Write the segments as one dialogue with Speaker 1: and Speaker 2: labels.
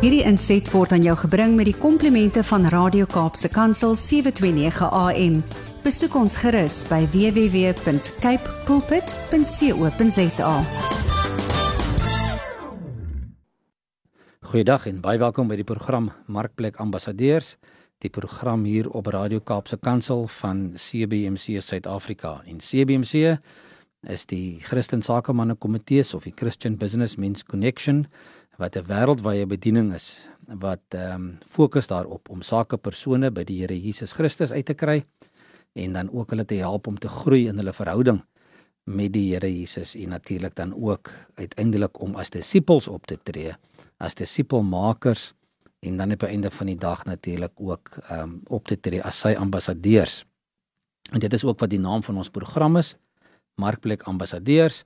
Speaker 1: Hierdie inset word aan jou gebring met die komplimente van Radio Kaapse Kansel 729 AM. Besoek ons gerus by www.cape pulpit.co.za.
Speaker 2: Goeiedag en baie welkom by die program Markplek Ambassadeurs, die program hier op Radio Kaapse Kansel van CBC Suid-Afrika. En CBC is die Christen Sakemanne Komitee of die Christian Business Men's Connection wat 'n wêreldwye bediening is wat ehm um, fokus daarop om sakepersone by die Here Jesus Christus uit te kry en dan ook hulle te help om te groei in hulle verhouding met die Here Jesus en natuurlik dan ook uiteindelik om as disippels op te tree as disipelmakers en dan op die einde van die dag natuurlik ook ehm um, op te tree as sy ambassadeurs. En dit is ook wat die naam van ons program is markplek ambassadeurs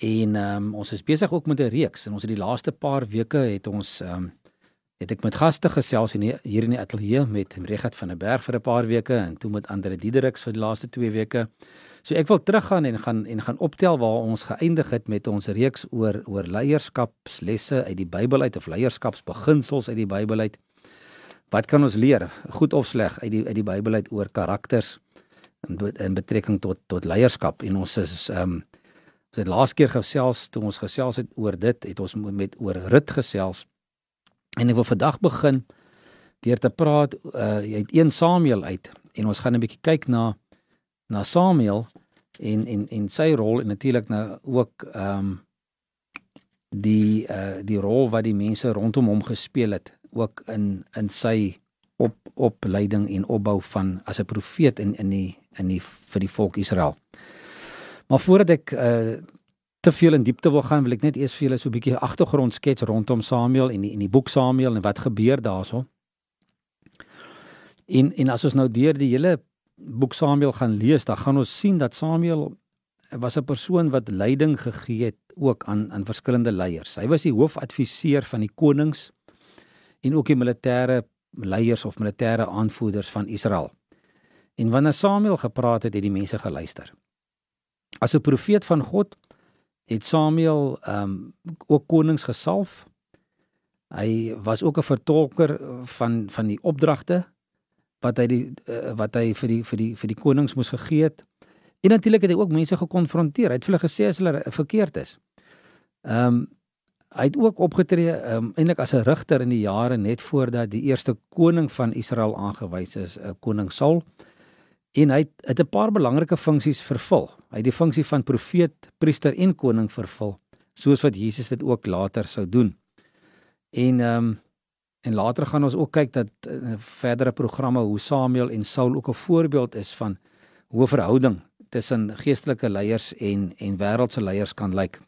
Speaker 2: en um, ons is besig ook met 'n reeks en ons het die laaste paar weke het ons um, het ek met gaste gesels in die, hier in die ateljee met Regat van der Berg vir 'n paar weke en toe met Andre Diedericks vir die laaste 2 weke. So ek wil teruggaan en gaan en gaan optel waar ons geëindig het met ons reeks oor oor leierskapslesse uit die Bybel uit of leierskapsbeginsels uit die Bybel uit. Wat kan ons leer, goed of sleg uit die uit die Bybel uit oor karakters? in, in betrekking tot tot leierskap en ons is ehm um, ons het laas keer gesels toe ons gesels het oor dit het ons met oor rit gesels en ek wil vandag begin deur te praat uh, het 1 Samuel uit en ons gaan 'n bietjie kyk na na Samuel en en en sy rol en natuurlik nou ook ehm um, die uh, die rol wat die mense rondom hom gespeel het ook in in sy op opleiding en opbou van as 'n profeet in in die in die vir die volk Israel. Maar voordat ek uh te veel in diepte wil gaan, wil ek net eers vir julle so 'n bietjie agtergrond skets rondom Samuel en die in die boek Samuel en wat gebeur daarso. En en as ons nou deur die hele boek Samuel gaan lees, dan gaan ons sien dat Samuel was 'n persoon wat leiding gegee het ook aan aan verskillende leiers. Hy was die hoofadviseur van die konings en ook die militêre leiers of militêre aanvoerders van Israel. En wanneer Samuel gepraat het, het die mense geluister. As 'n profeet van God het Samuel ehm um, ook konings gesalf. Hy was ook 'n vertolker van van die opdragte wat hy die uh, wat hy vir die vir die vir die konings moes gegee het. En natuurlik het hy ook mense gekonfronteer. Hy het vir hulle gesê as hulle verkeerd is. Ehm um, hy het ook opgetree ehm um, eintlik as 'n rigter in die jare net voordat die eerste koning van Israel aangewys is, uh, koning Saul en hy het, het 'n paar belangrike funksies vervul. Hy het die funksie van profeet, priester en koning vervul, soos wat Jesus dit ook later sou doen. En ehm um, en later gaan ons ook kyk dat in verdere programme hoe Samuel en Saul ook 'n voorbeeld is van hoe 'n verhouding tussen geestelike leiers en en wêreldse leiers kan lyk.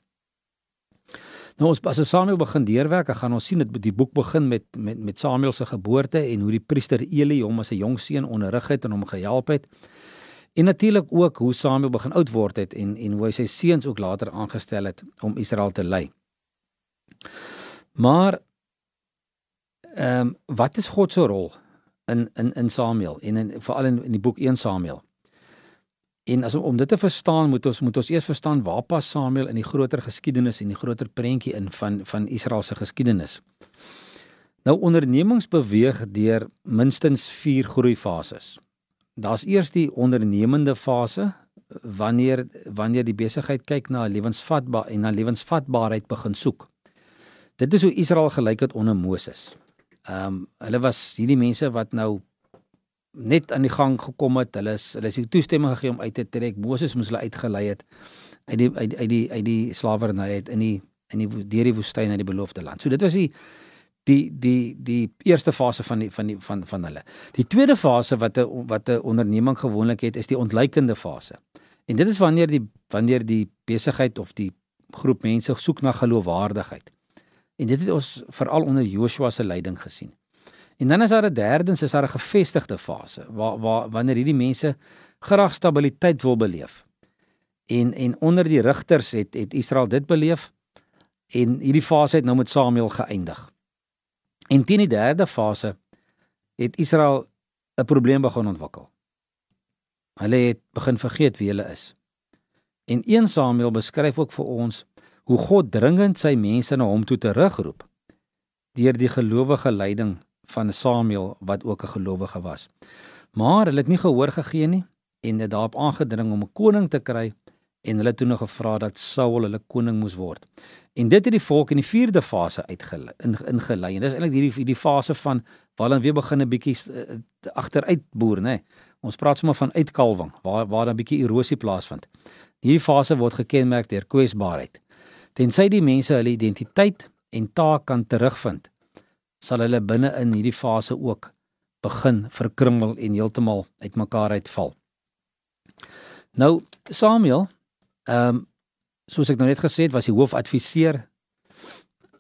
Speaker 2: Nou ons as ons Samuel begin deurwerk, gaan ons sien dat die boek begin met met met Samuel se geboorte en hoe die priester Eli hom as 'n jong seun onderrig het en hom gehelp het. En natuurlik ook hoe Samuel begin oud word het en en hoe hy sy seuns ook later aangestel het om Israel te lei. Maar ehm um, wat is God se rol in in in Samuel en in veral in, in die boek 1 Samuel? En as om dit te verstaan, moet ons moet ons eers verstaan waar pas Samuel in die groter geskiedenis en die groter prentjie in van van Israel se geskiedenis. Nou ondernemings beweeg deur minstens 4 groeifases. Daar's eers die ondernemende fase wanneer wanneer die besigheid kyk na lewensvatbaar en na lewensvatbaarheid begin soek. Dit is hoe Israel gelyk het onder Moses. Ehm um, hulle was hierdie mense wat nou net aan die gang gekom het. Hulle is hulle is die toestemming gegee om uit te trek. Moses moes hulle uitgelei het uit die uit uit die uit die slawerny uit in die in die deur die woestyn na die beloofde land. So dit was die die die die eerste fase van die van die van van hulle. Die tweede fase wat 'n wat 'n onderneming gewoonlik het is die ontleikende fase. En dit is wanneer die wanneer die besigheid of die groep mense soek na geloofwaardigheid. En dit het ons veral onder Joshua se leiding gesien. En dan is daar 'n derdens is daar 'n gevestigde fase waar waar wanneer hierdie mense graag stabiliteit wil beleef. En en onder die rigters het het Israel dit beleef en hierdie fase het nou met Samuel geëindig. En teen die derde fase het Israel 'n probleem begin ontwikkel. Hulle het begin vergeet wie hulle is. En 1 Samuel beskryf ook vir ons hoe God dringend sy mense na hom toe terugroep deur die gelowige leiding van Samuel wat ook 'n gelowige was. Maar hulle het nie gehoor gegee nie en het daarop aangedring om 'n koning te kry en hulle toe nog gevra dat Saul hulle koning moes word. En dit het die volk in die 4de fase uitgelei ingelei. En dis eintlik hierdie hierdie fase van waar hulle weer begin 'n bietjie uh, agteruit boer, nê. Nee. Ons praat sommer van uitkalwing waar waar dan 'n bietjie erosie plaasvind. Hierdie fase word gekenmerk deur kwesbaarheid. Tensy die mense hulle identiteit en taak kan terugvind, sal hulle binne in hierdie fase ook begin verkrummel en heeltemal uitmekaar uitval. Nou Samuel, ehm um, soos ek nou net gesê het, was hy hoofadviseur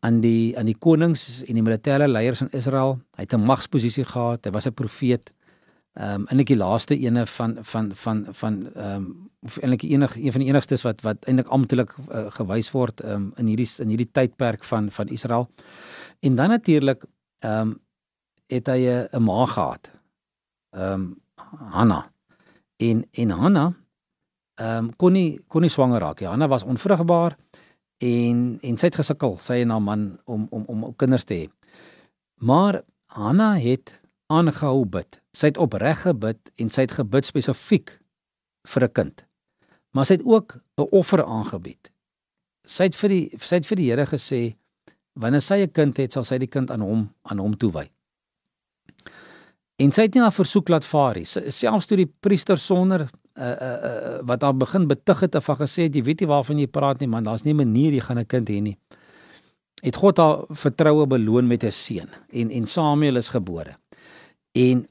Speaker 2: aan die aan die konings en die militêre leiers in Israel. Hy het 'n magsposisie gehad. Hy was 'n profeet. Ehm um, eintlik die laaste ene van van van van ehm um, of eintlik enig een van die enigstes wat wat eintlik amptelik uh, gewys word ehm um, in hierdie in hierdie tydperk van van Israel. En dan natuurlik ehm um, het hy 'n ma gehad. Ehm um, Hanna. En en Hanna ehm um, kon nie kon nie swanger raak nie. Hanna was onvrugbaar en en sy het gesukkel, sy en haar man om om om kinders te hê. Maar Hanna het aangehou bid. Sy het opreg gebid en sy het gebid spesifiek vir 'n kind. Maar sy het ook 'n offer aangebied. Sy het vir die sy het vir die Here gesê wanneer sy 'n kind het, sal sy die kind aan hom aan hom toewy. En sy het nie haar versoek laat vaar nie. Selfs toe die priester sonder uh uh, uh wat haar begin betug het of gesê het jy weet nie waarvan jy praat nie man, daar's nie 'n manier jy gaan 'n kind hê nie. Het God haar vertroue beloon met 'n seun en en Samuel is gebore. En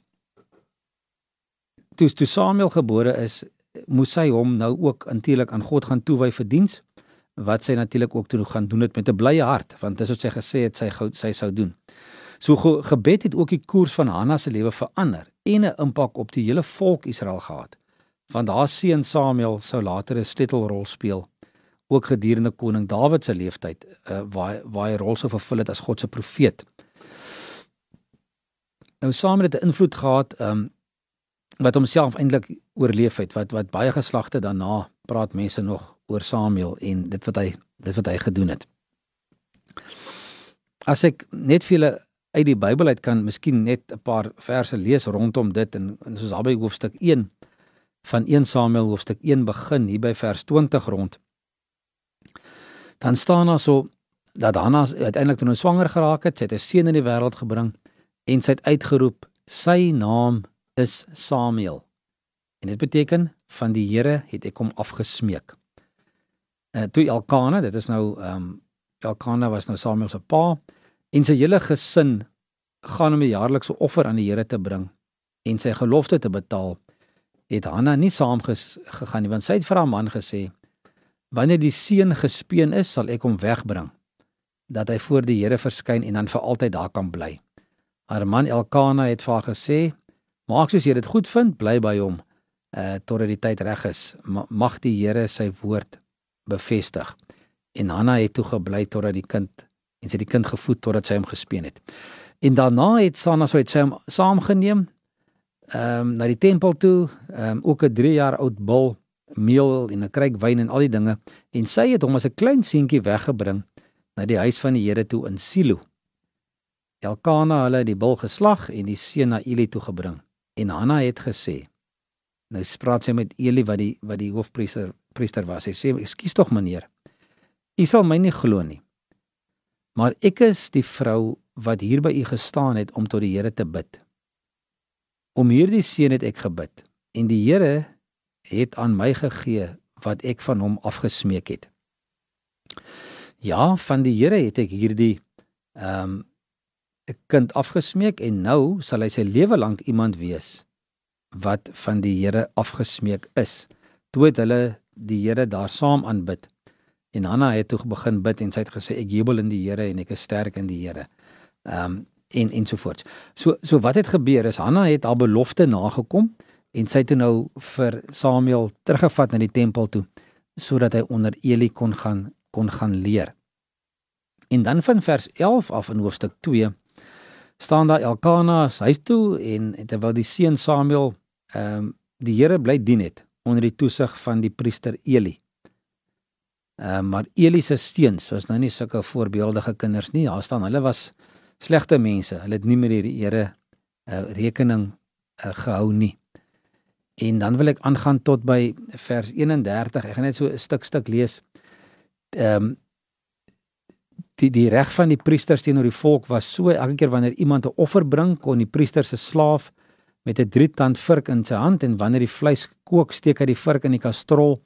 Speaker 2: toe toe Samuel gebore is, moes sy hom nou ook natuurlik aan God gaan toewy vir diens wat sy natuurlik ook toe gaan doen dit met 'n blye hart want dis wat sy gesê het sy sy sou doen. So gebed het ook die koers van Hanna se lewe verander en 'n impak op die hele volk Israel gehad. Want haar seun Samuel sou later 'n sleutelrol speel ook gedurende koning Dawid se lewenstyd uh, waar waar hy rol sou vervul het as God se profeet. Nou Samuel het 'n invloed gehad um, wat homself eintlik oorleef het wat wat baie geslagte daarna praat mense nog oor Samuel en dit wat hy dit wat hy gedoen het. As ek net vir julle uit die Bybel uit kan miskien net 'n paar verse lees rondom dit en, en soos albei hoofstuk 1 van 1 Samuel hoofstuk 1 begin hier by vers 20 rond. Dan staan daar so dat Hanna uiteindelik toe nou swanger geraak het, sy het 'n seun in die wêreld gebring en sy het uitgeroep sy naam is Samuel. En dit beteken van die Here het ek hom afgesmeek. En uh, toe Elkana, dit is nou ehm um, Elkana was nou Samuel se pa en sy hele gesin gaan om 'n jaarlikse offer aan die Here te bring en sy gelofte te betaal, het Hanna nie saamgegaan nie want sy het vir haar man gesê: "Wanneer die seun gespeen is, sal ek hom wegbring dat hy voor die Here verskyn en dan vir altyd daar kan bly." Haar man Elkana het vir haar gesê: "Maak soos jy dit goed vind, bly by hom uh totdat die tyd reg is. Mag die Here sy woord bevestig." En Hanna het toe gebly totdat die kind en sy die kind gevoed totdat sy hom gespeen het. En daarna het Sanna so het sy hom saamgeneem ehm um, na die tempel toe, ehm um, ook 'n 3 jaar oud bul meel en 'n kruik wyn en al die dinge en sy het hom as 'n klein seentjie weggebring na die huis van die Here toe in Silo. Elkana hulle die bul geslag en die seun na Eli toe gebring. En Hanna het gesê Nou spraak sy met Eli wat die wat die hoofpriester priester was. Hy sê: "Ekskuus tog meneer. U sal my nie glo nie. Maar ek is die vrou wat hier by u gestaan het om tot die Here te bid. Om hierdie seun het ek gebid en die Here het aan my gegee wat ek van hom afgesmeek het. Ja, van die Here het ek hierdie ehm um, 'n kind afgesmeek en nou sal hy sy lewe lank iemand wees wat van die Here afgesmeek is. Toe het hulle die Here daar saam aanbid. En Hanna het toe begin bid en sy het gesê ek jubel in die Here en ek is sterk in die Here. Ehm um, en ensovoorts. So so wat het gebeur is Hanna het haar belofte nagekom en sy het toe nou vir Samuel teruggevat na die tempel toe sodat hy onder Eli kon gaan kon gaan leer. En dan van vers 11 af in hoofstuk 2 staan daar Elkana se huis toe en terwyl die seun Samuel ehm um, die Here bly dien het onder die toesig van die priester Eli. Ehm uh, maar Eli se seuns was nou nie sulke voorbeeldige kinders nie. Daar staan hulle was slegte mense. Hulle het nie met die Here uh, rekening uh, gehou nie. En dan wil ek aangaan tot by vers 31. Ek gaan net so 'n stuk stuk lees. Ehm um, die die reg van die priesters teenoor die volk was so elke keer wanneer iemand 'n offer bring, kon die priester se slaaf met 'n drietand vurk in sy hand en wanneer die vleis kook, steek hy die vurk in die kastrol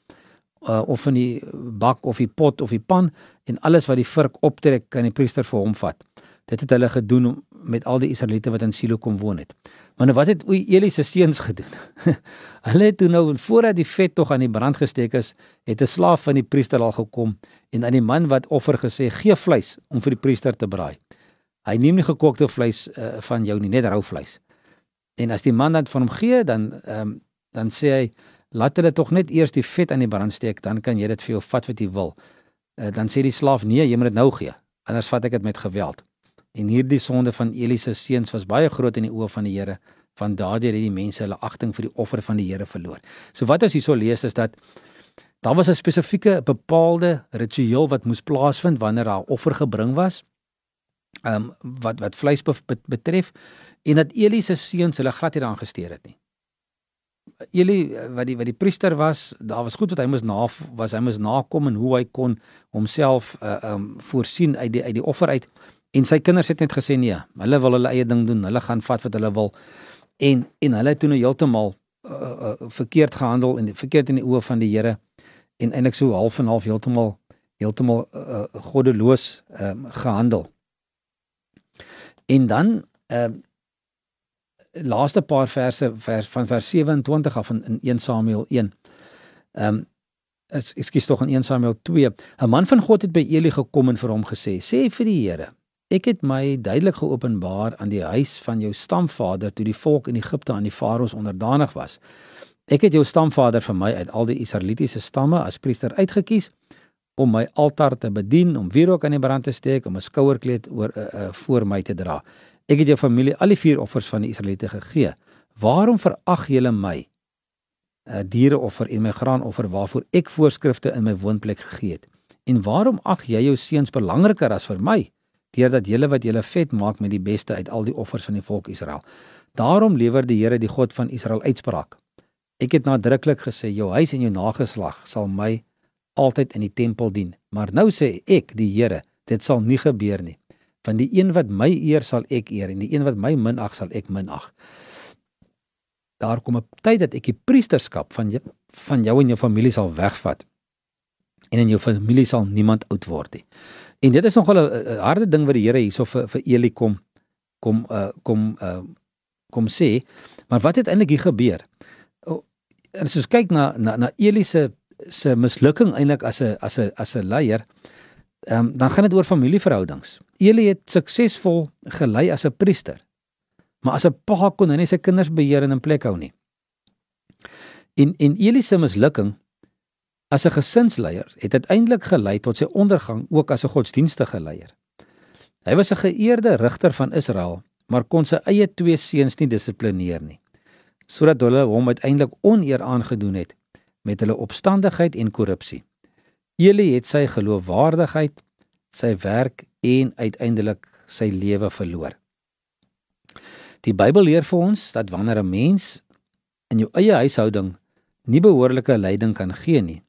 Speaker 2: uh, of in die bak of die pot of die pan en alles wat die vurk optrek kan die priester vir hom vat. Dit het hulle gedoen met al die Israeliete wat in Silo kom woon het. Maar nou wat het Eli se seuns gedoen? hulle het toe nou voordat die vet tog aan die brand gesteek is, het 'n slaaf van die priester al gekom en aan die man wat offer gesê: "Gee vleis om vir die priester te braai." Hy neem nie gekookte vleis uh, van jou nie, net rou vleis. En as die man dan van hom gee, dan ehm um, dan sê hy: "Laat hulle tog net eers die vet aan die brand steek, dan kan jy dit vir jou vat wat jy wil." Uh, dan sê die slaaf: "Nee, jy moet dit nou gee, anders vat ek dit met geweld." En hierdie sonde van Eli se seuns was baie groot in die oë van die Here. Van daardie het die mense hulle agting vir die offer van die Here verloor. So wat ons hierso lees is dat daar was 'n spesifieke bepaalde ritueel wat moes plaasvind wanneer daar offer gebring was. Ehm um, wat wat vleis betref en dat Eli se seuns hulle glad nie daaraan gesteer het nie. Eli wat die wat die priester was, daar was goed wat hy moes na was hy moes nakom en hoe hy kon homself uh, um voorsien uit die uit die offer uit. En sy kinders het net gesê nee, hulle wil hulle eie ding doen, hulle gaan vat wat hulle wil. En en hulle het toe nou heeltemal uh, uh, verkeerd gehandel en verkeerd in die oë van die Here en eintlik so half en half heeltemal heeltemal uh, goddeloos um, gehandel. En dan ehm uh, laaste paar verse vers van vers 27 af in, in 1 Samuel 1. Ehm um, ek skiet tog in 1 Samuel 2. 'n Man van God het by Eli gekom en vir hom gesê: "Sê vir die Here, Ek het my duidelik geopenbaar aan die huis van jou stamvader toe die volk in Egipte aan die faraos onderdanig was. Ek het jou stamvader vir my uit al die Israelitiese stamme as priester uitgekies om my altaar te bedien, om wierook aan die brand te steek, om 'n skouerkleed oor uh, uh, voor my te dra. Ek het jou familie al die vier offers van die Israeliete gegee. Waarom verag julle my? 'n uh, diereoffer en my graanoffer waarvoor ek voorskrifte in my woonplek gegee het. En waarom ag jy jou seuns belangriker as vir my? Deurdat julle wat julle vet maak met die beste uit al die offers van die volk Israel. Daarom lewer die Here die God van Israel uitspraak. Ek het nadruklik gesê jou huis en jou nageslag sal my altyd in die tempel dien. Maar nou sê ek, die Here, dit sal nie gebeur nie. Van die een wat my eer sal ek eer en die een wat my minag sal ek minag. Daar kom 'n tyd dat ek die priesterskap van jou, van jou en jou familie sal wegvat. En in jou familie sal niemand oud word nie. En dit is nogal 'n harde ding wat die Here hierso vir vir Eli kom kom uh kom uh kom sê. Maar wat het eintlik hier gebeur? As ons kyk na na na Eli se se mislukking eintlik as 'n as 'n as 'n leier, ehm um, dan gaan dit oor familieverhoudings. Eli het suksesvol gelei as 'n priester. Maar as 'n pa kon hy nie sy kinders beheer en in plek hou nie. En en Eli se mislukking as 'n gesinsleier het uiteindelik gelei tot sy ondergang ook as 'n godsdienstige leier. Hy was 'n geëerde rigter van Israel, maar kon sy eie twee seuns nie dissiplineer nie, sodat hulle hom uiteindelik oneer aangedoen het met hulle opstandigheid en korrupsie. Eli het sy geloofwaardigheid, sy werk en uiteindelik sy lewe verloor. Die Bybel leer vir ons dat wanneer 'n mens in jou eie huishouding nie behoorlike leiding kan gee nie,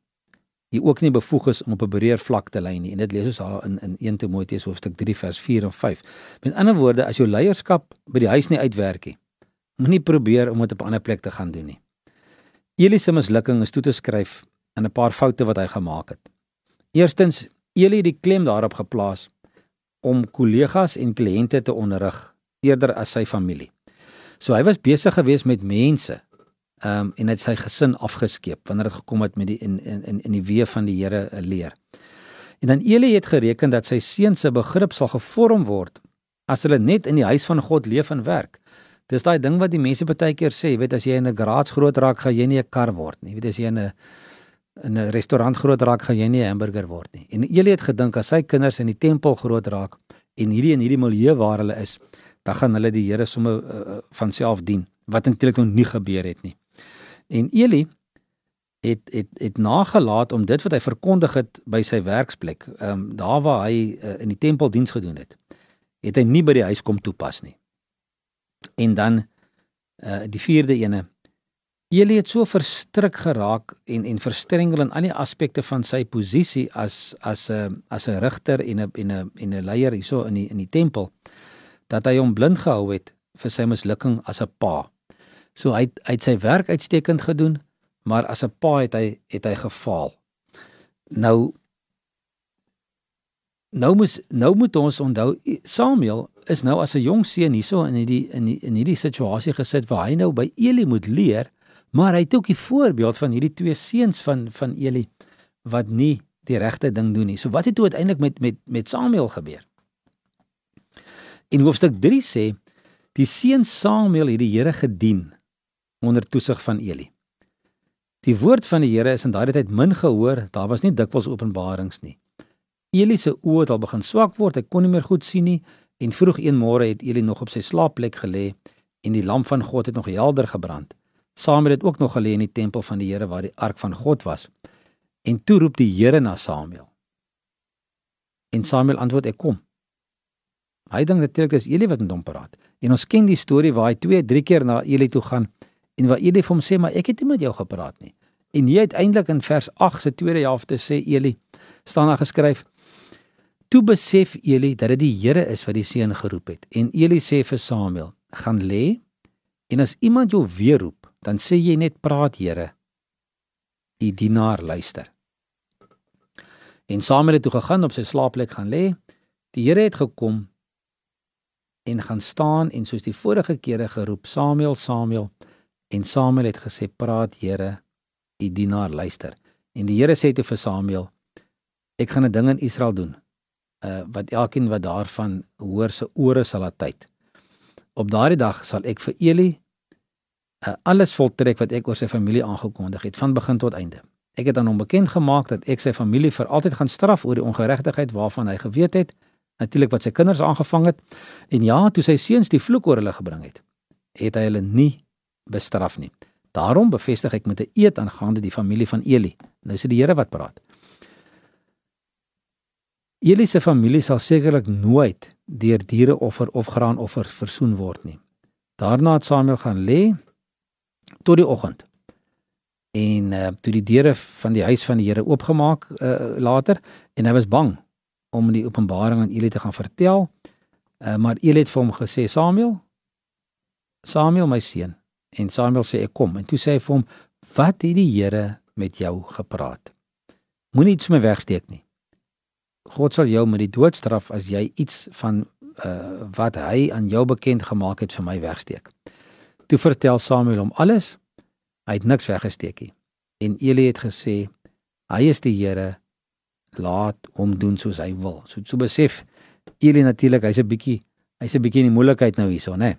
Speaker 2: jy ook nie bevoeg is om op 'n breër vlak te lei nie en dit lees ons daar in in 1 Timoteus hoofstuk 3 vers 4 en 5. Met ander woorde, as jou leierskap by die huis nie uitwerk nie, moenie probeer om dit op 'n ander plek te gaan doen nie. Eli se mislukking is toe te skryf aan 'n paar foute wat hy gemaak het. Eerstens, Eli het die klem daarop geplaas om kollegas en kliënte te onderrig eerder as sy familie. So hy was besig geweest met mense Ehm um, en het sy gesin afgeskeep wanneer dit gekom het met die in in in die weë van die Here eh, leer. En dan Eli het gereken dat sy seun se begrip sal gevorm word as hulle net in die huis van God leef en werk. Dis daai ding wat die mense baie keer sê, jy weet as jy in 'n garage groot raak, gaan jy nie 'n kar word nie. Jy weet as jy in 'n in 'n restaurant groot raak, gaan jy nie 'n hamburger word nie. En Eli het gedink as sy kinders in die tempel groot raak en hierdie in hierdie milieu waar hulle is, dan gaan hulle die Here sommer uh, van self dien, wat eintlik nog nie gebeur het nie. En Eli het het het nagelaat om dit wat hy verkondig het by sy werksplek, ehm um, daar waar hy uh, in die tempel diens gedoen het, het hy nie by die huis kom toepas nie. En dan uh die vierde ene Eli het so verstrik geraak en en verstrengel in al die aspekte van sy posisie as as 'n as 'n rigter en 'n en 'n en 'n leier hierso in die in die tempel dat hy hom blind gehou het vir sy mislukking as 'n pa. So hy hy het sy werk uitstekend gedoen, maar as 'n pa het hy het hy gefaal. Nou nou moet nou moet ons onthou Samuel is nou as 'n jong seun hierso in hierdie in die, in hierdie situasie gesit waar hy nou by Eli moet leer Maar hy het ook die voorbeeld van hierdie twee seuns van van Eli wat nie die regte ding doen nie. So wat het uiteindelik met met met Samuel gebeur? In hoofstuk 3 sê die seun Samuel het die Here gedien onder toesig van Eli. Die woord van die Here is in daardie tyd min gehoor, daar was nie dikwels openbarings nie. Eli se oë het al begin swak word, hy kon nie meer goed sien nie en vroeg een môre het Eli nog op sy slaapplek gelê en die lamp van God het nog helder gebrand. Samuel het ook nog gelê in die tempel van die Here waar die ark van God was. En toe roep die Here na Samuel. En Samuel antwoord: "Ek kom." Hy dink natuurlik dis Eli wat met hom praat. En ons ken die storie waar hy 2, 3 keer na Eli toe gaan en waar Eli vir hom sê: "Maar ek het nie met jou gepraat nie." En hy uiteindelik in vers 8 se tweede helfte sê Eli staan daar geskryf: Toe besef Eli dat dit die Here is wat die seun geroep het. En Eli sê vir Samuel: "Gaan lê en as iemand jou weer roep, dan sê jy net praat Here. U dienaar luister. En Samuel het toe gegaan op sy slaapplek gaan lê. Die Here het gekom en gaan staan en soos die vorige kere geroep Samuel Samuel en Samuel het gesê praat Here u dienaar luister en die Here sê te vir Samuel ek gaan 'n ding in Israel doen uh, wat elkeen wat daarvan hoor se ore sal laat tyd op daardie dag sal ek vir Eli uh, alles voltrek wat ek oor sy familie aangekondig het van begin tot einde. Ek het aan hom bekend gemaak dat ek sy familie vir altyd gaan straf oor die ongeregtigheid waarvan hy geweet het, natuurlik wat sy kinders aangevang het. En ja, toe sy seuns die vloek oor hulle gebring het, het hy hulle nie bestraf nie. Daarom bevestig ek met 'n eed aangaande die familie van Eli. Nou is dit die Here wat praat. Eli se familie sal sekerlik nooit deur diereoffer of graanoffer versoen word nie. Daarna het Samuel gaan lê tot die oggend. En uh, toe die deure van die huis van die Here oopgemaak uh, later en hy was bang om die openbaring aan Eli te gaan vertel. Uh, maar Eli het vir hom gesê Samuel Samuel my seun en Samuel sê ek kom en toe sê hy vir hom wat het die Here met jou gepraat? Moenie iets my wegsteek nie. God sal jou met die doodstraf as jy iets van uh, wat hy aan jou bekend gemaak het vir my wegsteek. Toe vertel Samuel hom alles. Hy het niks weggesteek nie. En Eli het gesê hy is die Here, laat hom doen soos hy wil. So so besef Eli natuurlik hy's 'n bietjie hy's 'n bietjie in die moeilikheid nou hierso, né?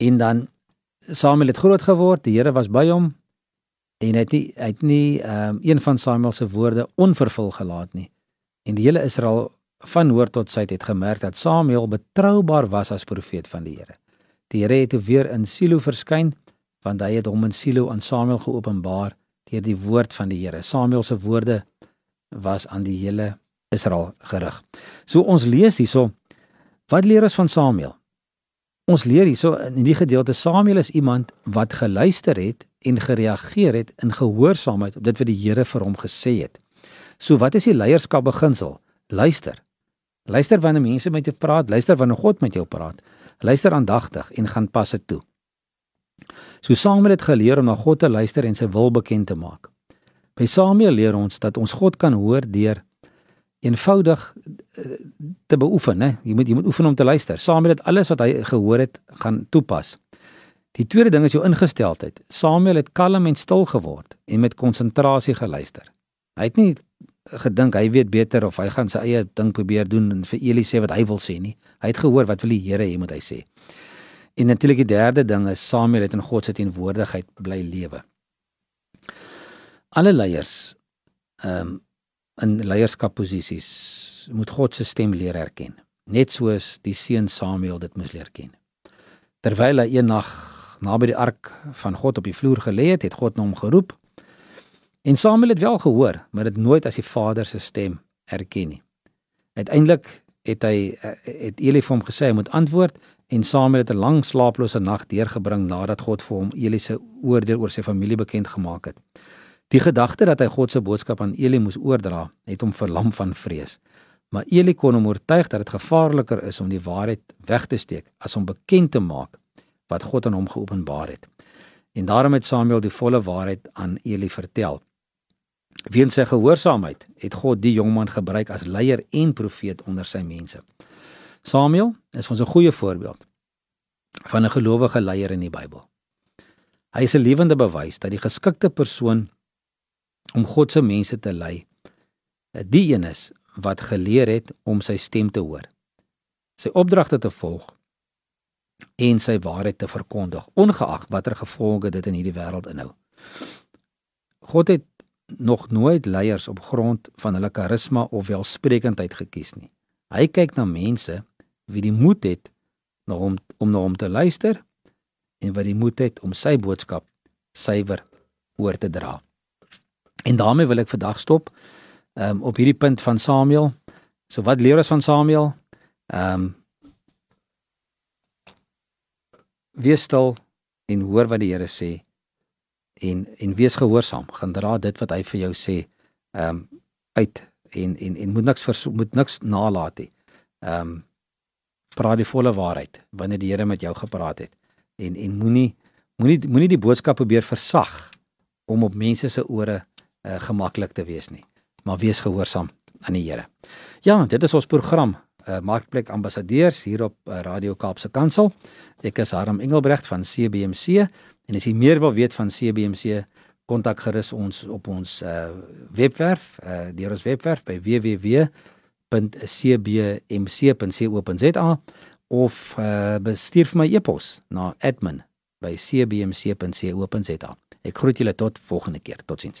Speaker 2: En dan Samuel het groot geword, die Here was by hom en hy het nie hy het nie um, een van Samuel se woorde onvervul gelaat nie. En die hele Israel van noord tot suid het gemerk dat Samuel betroubaar was as profeet van die Here. Die Here het weer in Silo verskyn want hy het hom in Silo aan Samuel geopenbaar deur die woord van die Here. Samuel se woorde was aan die hele Israel gerig. So ons lees hierso wat leer ons van Samuel? Ons leer hierso in die gedeelte Samuel is iemand wat geluister het en gereageer het in gehoorsaamheid op dit wat die Here vir hom gesê het. So wat is die leierskap beginsel? Luister. Luister wanneer mense met jou praat, luister wanneer God met jou praat. Luister aandagtig en gaan pas dit toe. So Samuel het geleer om na God te luister en sy wil bekend te maak. By Samuel leer ons dat ons God kan hoor deur eenvoudig eh, te beoefen, hè. Jy moet jy moet oefen om te luister. Samuel het alles wat hy gehoor het gaan toepas. Die tweede ding is jou ingesteldheid. Samuel het kalm en stil geword en met konsentrasie geluister. Hy het nie gedink hy weet beter of hy gaan sy eie ding probeer doen en vir Eli sê wat hy wil sê nie. Hy het gehoor wat wil die Here hê moet hy sê. En natuurlik die derde ding is Samuel het in God se teenwoordigheid bly lewe. Alle leiers ehm um, in leierskapposisies moet God se stem leer herken, net soos die seun Samuel dit moes leer ken. Terwyl hy eendag naby die ark van God op die vloer gelê het, het God hom geroep En Samuel het wel gehoor, maar dit nooit as die Vader se stem erken nie. Uiteindelik het hy het Eli vir hom gesê hy moet antwoord en Samuel het 'n lang slaaplose nag deurgebring nadat God vir hom Eli se oordeel oor sy familie bekend gemaak het. Die gedagte dat hy God se boodskap aan Eli moes oordra, het hom verlam van vrees. Maar Eli kon hom oortuig dat dit gevaarliker is om die waarheid weg te steek as om bekend te maak wat God aan hom geopenbaar het. En daarom het Samuel die volle waarheid aan Eli vertel. Weens sy gehoorsaamheid het God die jongman gebruik as leier en profeet onder sy mense. Samuel is ons 'n goeie voorbeeld van 'n gelowige leier in die Bybel. Hy is 'n lewende bewys dat die geskikte persoon om God se mense te lei, die een is wat geleer het om sy stem te hoor, sy opdragte te volg en sy waarheid te verkondig, ongeag watter gevolge dit in hierdie wêreld inhou. God het nog nooit leiers op grond van hulle karisma of welsprekendheid gekies nie. Hy kyk na mense wie die moed het na hom om na hom te luister en wat die moed het om sy boodskap suiwer oor te dra. En daarmee wil ek vandag stop um, op hierdie punt van Samuel. So wat leer ons van Samuel? Ehm um, Wees stil en hoor wat die Here sê en en wees gehoorsaam. Gaan dra dit wat hy vir jou sê ehm um, uit en en en moet niks vers, moet niks nalat nie. Ehm um, praat die volle waarheid wanneer die Here met jou gepraat het. En en moenie moenie moenie die boodskap probeer versag om op mense se ore uh, gemaklik te wees nie, maar wees gehoorsaam aan die Here. Ja, dit is ons program uh, Markplek Ambassadeurs hier op uh, Radio Kaapse Kansel. Ek is Harm Engelbrecht van CBMC en as jy meer wil weet van CBMC, kontak gerus ons op ons uh, webwerf, uh, deur ons webwerf by www.cbmc.co.za of uh, bestuur vir my e-pos na admin@cbmc.co.za. Ek groet julle tot volgende keer. Totsiens.